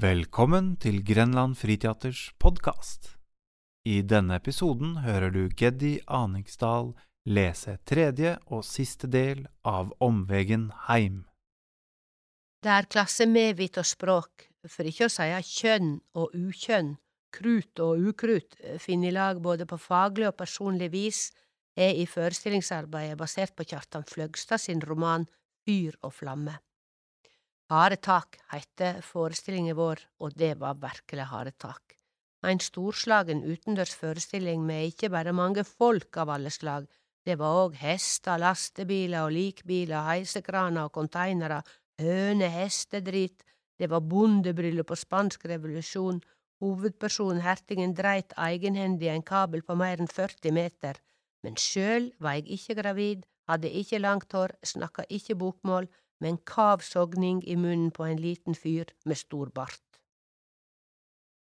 Velkommen til Grenland Friteaters podkast. I denne episoden hører du Geddi Aningsdal lese tredje og siste del av Omvegen heim. Det er klasse medvit og språk, for ikke å si kjønn og ukjønn, krut og ukrut, finner i lag både på faglig og personlig vis, er i forestillingsarbeidet basert på Kjartan Fløgstad sin roman Fyr og flamme. Harde tak heiter forestillinga vår, og det var virkelig harde tak. Ein storslagen utendørs forestilling med ikke bare mange folk av alle slag, det var òg hester, lastebiler og likbiler, heisekraner og konteinere, høne, hestedrit, det var bondebryllup og spansk revolusjon, hovedpersonen hertigen dreit eigenhendig ein kabel på mer enn 40 meter, men sjøl var eg ikke gravid, hadde ikke langt hår, snakka ikke bokmål, med en kavsogning i munnen på en liten fyr med stor bart.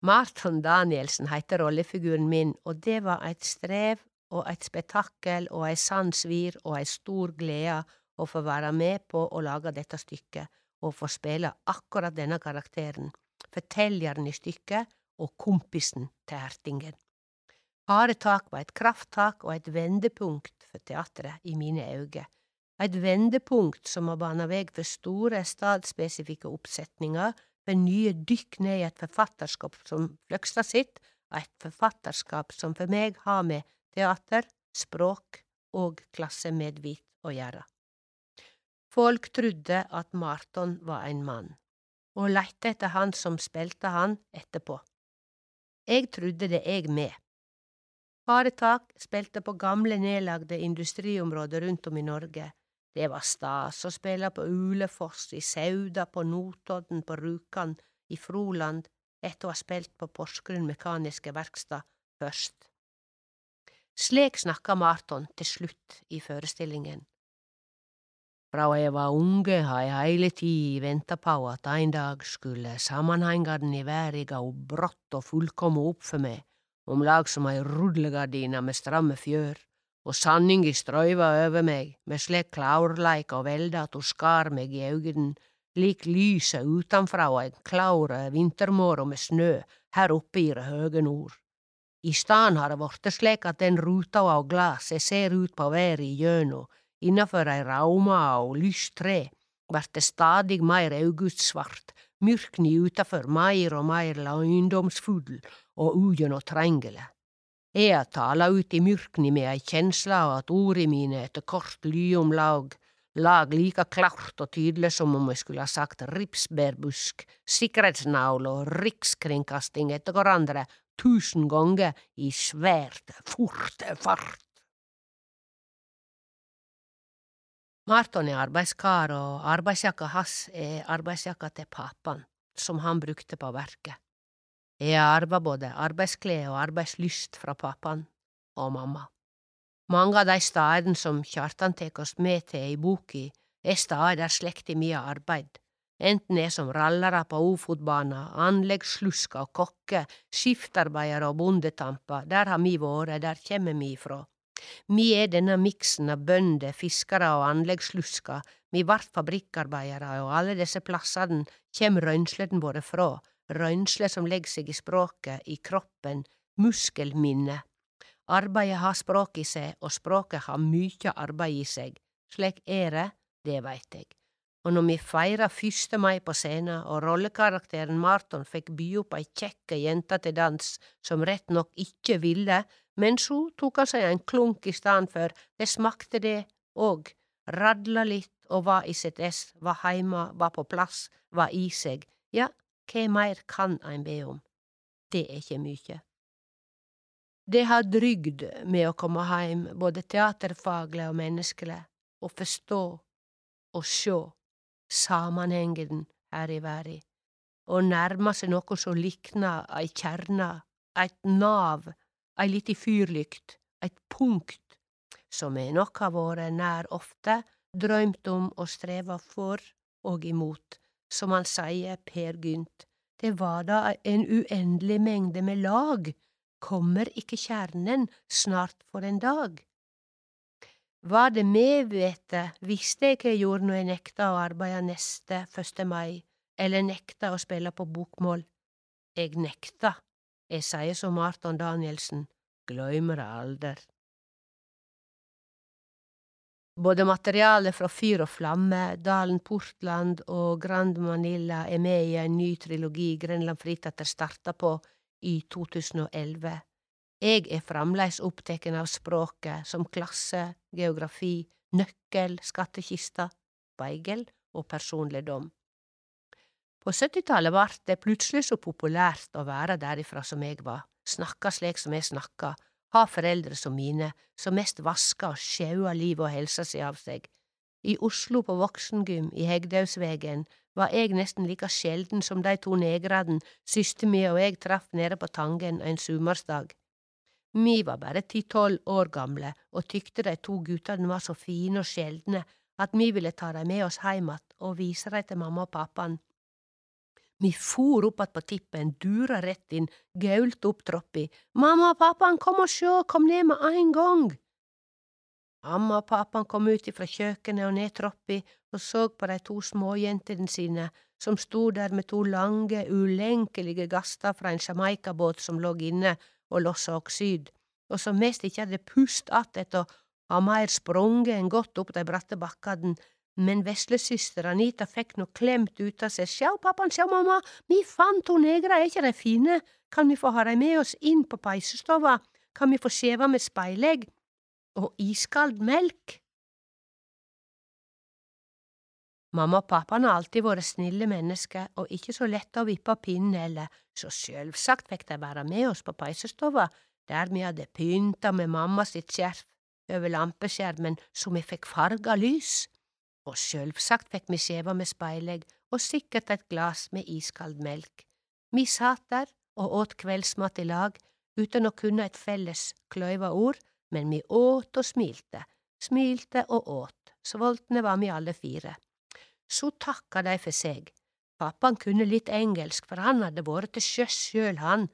Marton Danielsen heiter rollefiguren min, og det var eit strev og eit spetakkel og ei sann svir og ei stor glede å få være med på å lage dette stykket og få spille akkurat denne karakteren, fortelleren i stykket og kompisen til hertingen. Harde tak var et krafttak og et vendepunkt for teatret i mine øyne eit vendepunkt som har bana vei for store stadsspesifikke oppsetninger, for nye dykk ned i et forfatterskap som Fløgstad sitt, og et forfatterskap som for meg har med teater, språk og klassemedvit å gjøre. Folk trudde at Marton var en mann, og lette etter han som spilte han etterpå. Jeg trudde det jeg med. Faretak spilte på gamle, nedlagde industriområder rundt om i Norge, det var stas å spille på Ulefoss, i Sauda, på Notodden, på Rjukan, i Froland, etter å ha spilt på Porsgrunn Mekaniske Verkstad først. Slik snakka Marton til slutt i forestillingen. Fra jeg var unge har jeg heile tida venta på at en dag skulle sammenhengene i verda gå brått og fullkomme opp for meg, om lag som ei rullegardine med stramme fjør og sanninga strøyva over meg med slik klárleik og velde at ho skar meg i augen lik lyset utanfrå ein klár vintermorgon med snø her oppe i det høge nord. I staden har det vorte slik at den ruta av glas eg ser ut på verda igjennom, innafor ei rauma og lyst tre, vert det stadig meir augustsvart, myrkni utafor meir og meir løgndomsfull og ugjennomtrengeleg. Eg har tala ut i myrkni med ei kjensle av at ordene mine etter kort lyomlag om lag, like klart og tydelig som om jeg skulle ha sagt ripsbærbusk, sikkerhetsnavl og rikskringkasting etter hverandre tusen ganger i svært forte fart. Marton er arbeidskar, og arbeidsjakka hans er arbeidsjakka til pappaen, som han brukte på verket. Jeg arva både arbeidsklede og arbeidslyst fra pappaen og mamma. Mange av de stedene som Kjartan tek oss med til i boka, er steder der slekta mi har arbeid, enten er som rallare på Ofotbana, anleggsslusker og kokker, skiftarbeidere og bondetamper, der har mi vært, der kommer mi ifra. Mi er denne miksen av bønder, fiskere og anleggsslusker, mi vart fabrikkarbeidere, og alle disse plassene kjem røynslene våre fra, røynsle som legger seg i språket, i kroppen, muskelminne. Arbeidet har språk i seg, og språket har mykje arbeid i seg. Slik er det, det veit eg. Og når vi feira 1. mai på scenen, og rollekarakteren Marton fikk by opp ei kjekk jente til dans som rett nok ikkje ville, men så tok han seg en klunk i stedet for, det smakte det òg, radla litt og var i sitt ess, var heime, var på plass, var i seg, ja, hva meir kan ein be om? Det er ikkje mykje. Det har drygd med å komme heim, både teaterfagleg og menneskeleg, og forstå og sjå samanhengen her i verda, og nærma seg noe som liknar ei kjerne, eit nav, ei lita fyrlykt, eit punkt, som me nok har vore nær ofte, drøymt om og streva for og imot, som han sier, Per Gynt, det var da en uendelig mengde med lag, kommer ikke kjernen snart for en dag? Var det medvete, visste jeg hva jeg gjorde når jeg nekta å arbeide neste første mai, eller nekta å spille på bokmål. Jeg nekta, jeg sier som Marton Danielsen, gløymer det aldri. Både materialet fra Fyr og flamme, Dalen Portland og Grand Manila er med i en ny trilogi Grenland Friteater starta på i 2011. Jeg er fremdeles opptatt av språket som klasse, geografi, nøkkel, skattkista, speigel og personligdom. På 70-tallet vart det plutselig så populært å være derifra som jeg var, snakka slik som jeg snakka, ha foreldre som mine, som mest vaska og sjaua livet og helsa si av seg. I Oslo på voksengym i Hegdausvegen var eg nesten like sjelden som de to negrene søster mi og eg traff nede på Tangen en sumarsdag. Mi var bare ti–tolv år gamle og tykte de to guttene var så fine og sjeldne at mi ville ta dem med oss heim att og vise dem til mamma og pappaen. Mi for opp att på tippen, dura rett inn, gaulte opp troppi. Mamma og pappaen, kom og sjå, kom ned med ein gang! Mamma og pappaen kom ut ifra kjøkkenet og ned troppi og så på de to småjentene sine som sto der med to lange, ulenkelige gaster fra en Jamaica-båt som lå inne og lossa oksyd, og som mest ikkje hadde pust att etter å ha meir sprunget enn gått opp dei bratte bakkane, men veslesøster Anita fikk no klemt ut av seg, sjau, pappaen, sjau, mamma, vi fant to negra, er ikke de fine, kan vi få ha dem med oss inn på peisestova, kan vi få skjeva med speilegg og iskald melk? Mamma og pappaen har alltid vært snille mennesker og ikke så lette å vippe pinnen heller, så sjølvsagt fikk de være med oss på peisestova, der vi hadde pynta med mamma sitt skjerf over lampeskjermen så vi fikk farga lys, og sjølvsagt fikk vi skjeva med speilegg og sikkert et glass med iskald melk. Vi satt der og åt kveldsmat i lag uten å kunne et felles kløyva ord, men vi åt og smilte, smilte og åt, sultne var vi alle fire. Så takka de for seg. Pappaen kunne litt engelsk, for han hadde vært til sjøs sjøl, han.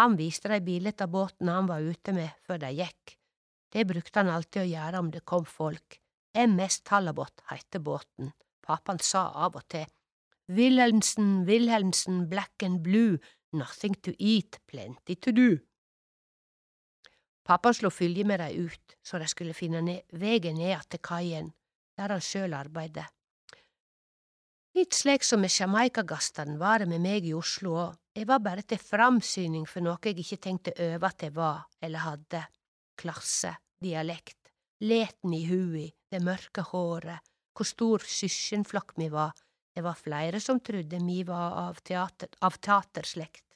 Han viste dei bildet av båten han var ute med før de gikk. Det brukte han alltid å gjøre om det kom folk. MS Tallabot heter båten. Pappaen sa av og til Wilhelmsen, Wilhelmsen, black and blue, nothing to eat, plenty to do. Pappa slo fylje med dei ut, så de skulle finne ned, vegen ned til kaien, der han sjøl arbeidet. Litt slik som med Jamaica-gastene var det med meg i Oslo òg, jeg var bare til framsyning for noe jeg ikke tenkte over at jeg var eller hadde, klasse, dialekt, leten i hui, det mørke håret, hvor stor søskenflokk mi var, det var flere som trodde mi var av, teater, av teaterslekt.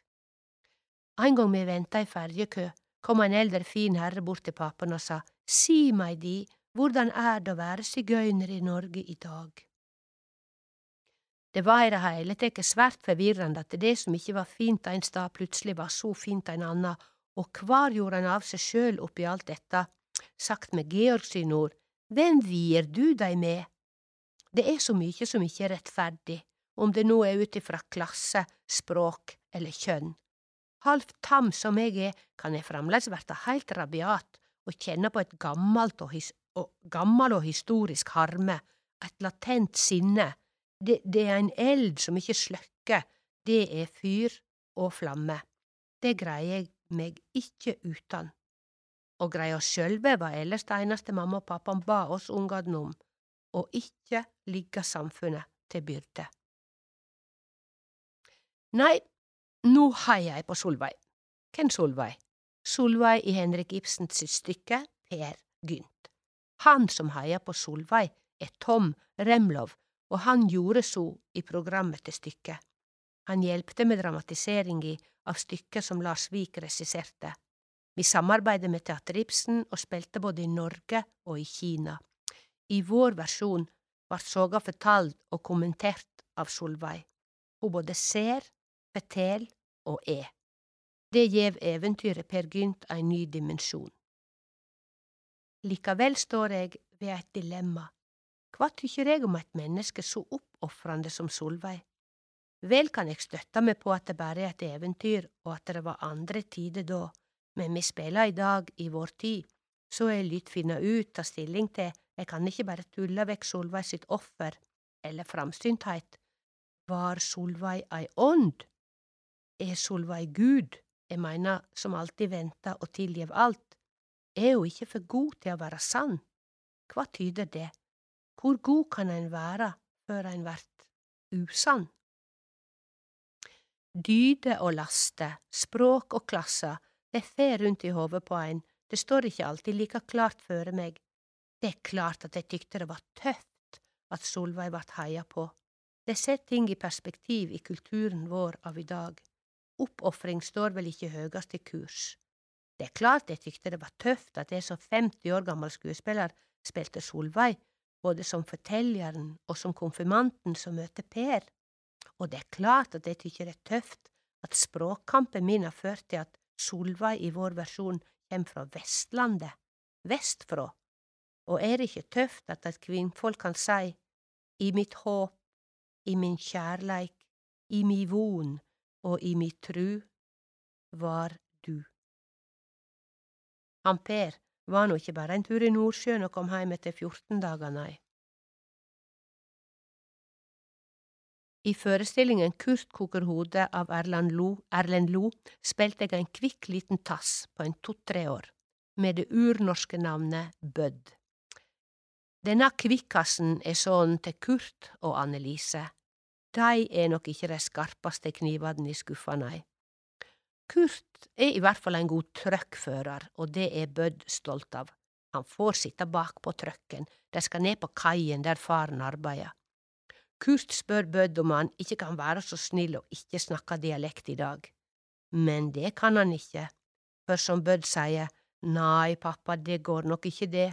En gang vi venta i ferjekø, kom en eldre fin herre bort til pappaen og sa, Si meg di, hvordan er det å være sigøyner i Norge i dag? Det var i det hele tatt svært forvirrende at det som ikke var fint ein stad, plutselig var så fint ein annan, og kvar gjorde han av seg sjøl oppi alt dette, sagt med Georg sine ord, hvem vier du deg med? Det er så mye som ikke er rettferdig, om det nå er ut ifra klasse, språk eller kjønn. Halvt tam som jeg er, kan jeg fremdeles være heilt rabiat og kjenne på et gammalt og, his og gammel og historisk harme, et latent sinne det, det er en eld som ikke sløkker, det er fyr og flamme. Det greier jeg meg ikke utan. Greie oss sjølve var ellers det eneste mamma og pappaen ba oss ungene om, å ikke ligge samfunnet til byrde. Nei, nå heier jeg på Solveig. Hvem Solveig? Solveig i Henrik Ibsens stykke Per Gynt. Han som heier på Solveig, er Tom Remlov, og han gjorde så i programmet til stykket. Han hjelpte med dramatiseringa av stykket som Lars Vik regisserte. Vi samarbeidet med Teater Ibsen og spilte både i Norge og i Kina. I vår versjon ble soga fortalt og kommentert av Solveig. Hun både ser, forteller og er. Det gjev eventyret Per Gynt ein ny dimensjon. Likevel står jeg ved eit dilemma hva tykker jeg om et menneske så oppofrande som Solveig? Vel kan jeg støtte meg på at det bare er et eventyr, og at det var andre tider da, men vi spiller i dag, i vår tid, så er lytt finna ut, ta stilling til, jeg kan ikke bare tulle vekk Solveig sitt offer, eller framsynthet. Var Solveig ei ånd? Er Solveig Gud? Jeg mener, som alltid venter og tilgjev alt. Er hun ikke for god til å være sann? Hva tyder det? Hvor god kan en være før en vert usann? Dyder og laster, språk og klasser, det fer rundt i hodet på ein, det står ikke alltid like klart føre meg. Det er klart at jeg tykte det var tøft at Solveig vart heia på. Det setter ting i perspektiv i kulturen vår av i dag. Oppofring står vel ikke høgast i kurs. Det er klart jeg tykte det var tøft at jeg som 50 år gammel skuespiller spilte Solveig, både som fortelleren og som konfirmanten som møter Per. Og det er klart at jeg tykker det er tøft at språkkampen min har ført til at Solveig i vår versjon kjem fra Vestlandet, vestfrå, og er det ikke tøft at et kvinnfolk kan seie i mitt håp, i min kjærleik, i mi von og i mi tru var du. Han Per var nå ikke bare en tur i Nordsjøen og kom heim etter 14 dager, nei. I forestillingen Kurt koker hodet av Erlend Lo, Erlend Lo spilte jeg en kvikk liten tass på en to–tre år, med det urnorske navnet Bødd. Denne kvikkassen er sønnen til Kurt og Annelise. De er nok ikke de skarpeste knivene i skuffa, nei. Kurt er i hvert fall en god trøkkfører, og det er Bødd stolt av. Han får sitte bak på trøkken, de skal ned på kaien der faren arbeider. Kurt spør Bødd om han ikke kan være så snill og ikke snakke dialekt i dag. Men det kan han ikke, for som Bødd sier, nei, pappa, det går nok ikke det,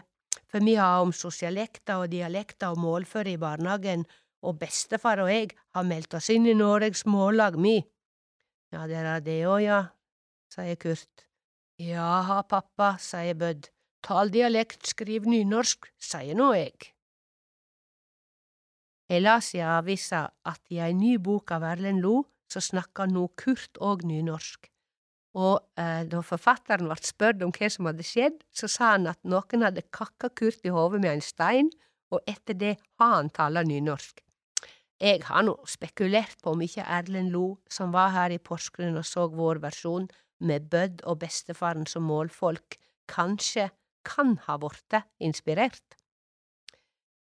for vi har om sosialekter og dialekter og målføre i barnehagen, og bestefar og jeg har meldt oss inn i Noregs Mållag, mi. Ja, det er det òg, ja, sier Kurt. Jaha, pappa, sier Bødd, tal dialekt, skriv nynorsk, sier nå jeg. Jeg las i avisa at i ei ny bok av Erlend Lo så snakker nå Kurt òg nynorsk. Og eh, da forfatteren ble spurt om hva som hadde skjedd, så sa han at noen hadde kakka Kurt i hodet med en stein, og etter det har han tala nynorsk. Jeg har nå spekulert på om ikke Erlend Lo, som var her i Porsgrunn og så vår versjon, med Bødd og bestefaren som målfolk, kanskje kan ha blitt inspirert.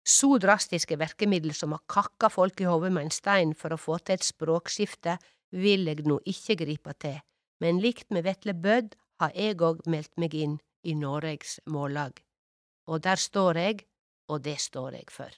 Så drastiske virkemiddel som å kakke folk i hodet med en stein for å få til et språkskifte, vil jeg nå ikke gripe til, men likt med Vetle Bødd har jeg òg meldt meg inn i Noregs Mållag. Og der står jeg, og det står jeg for.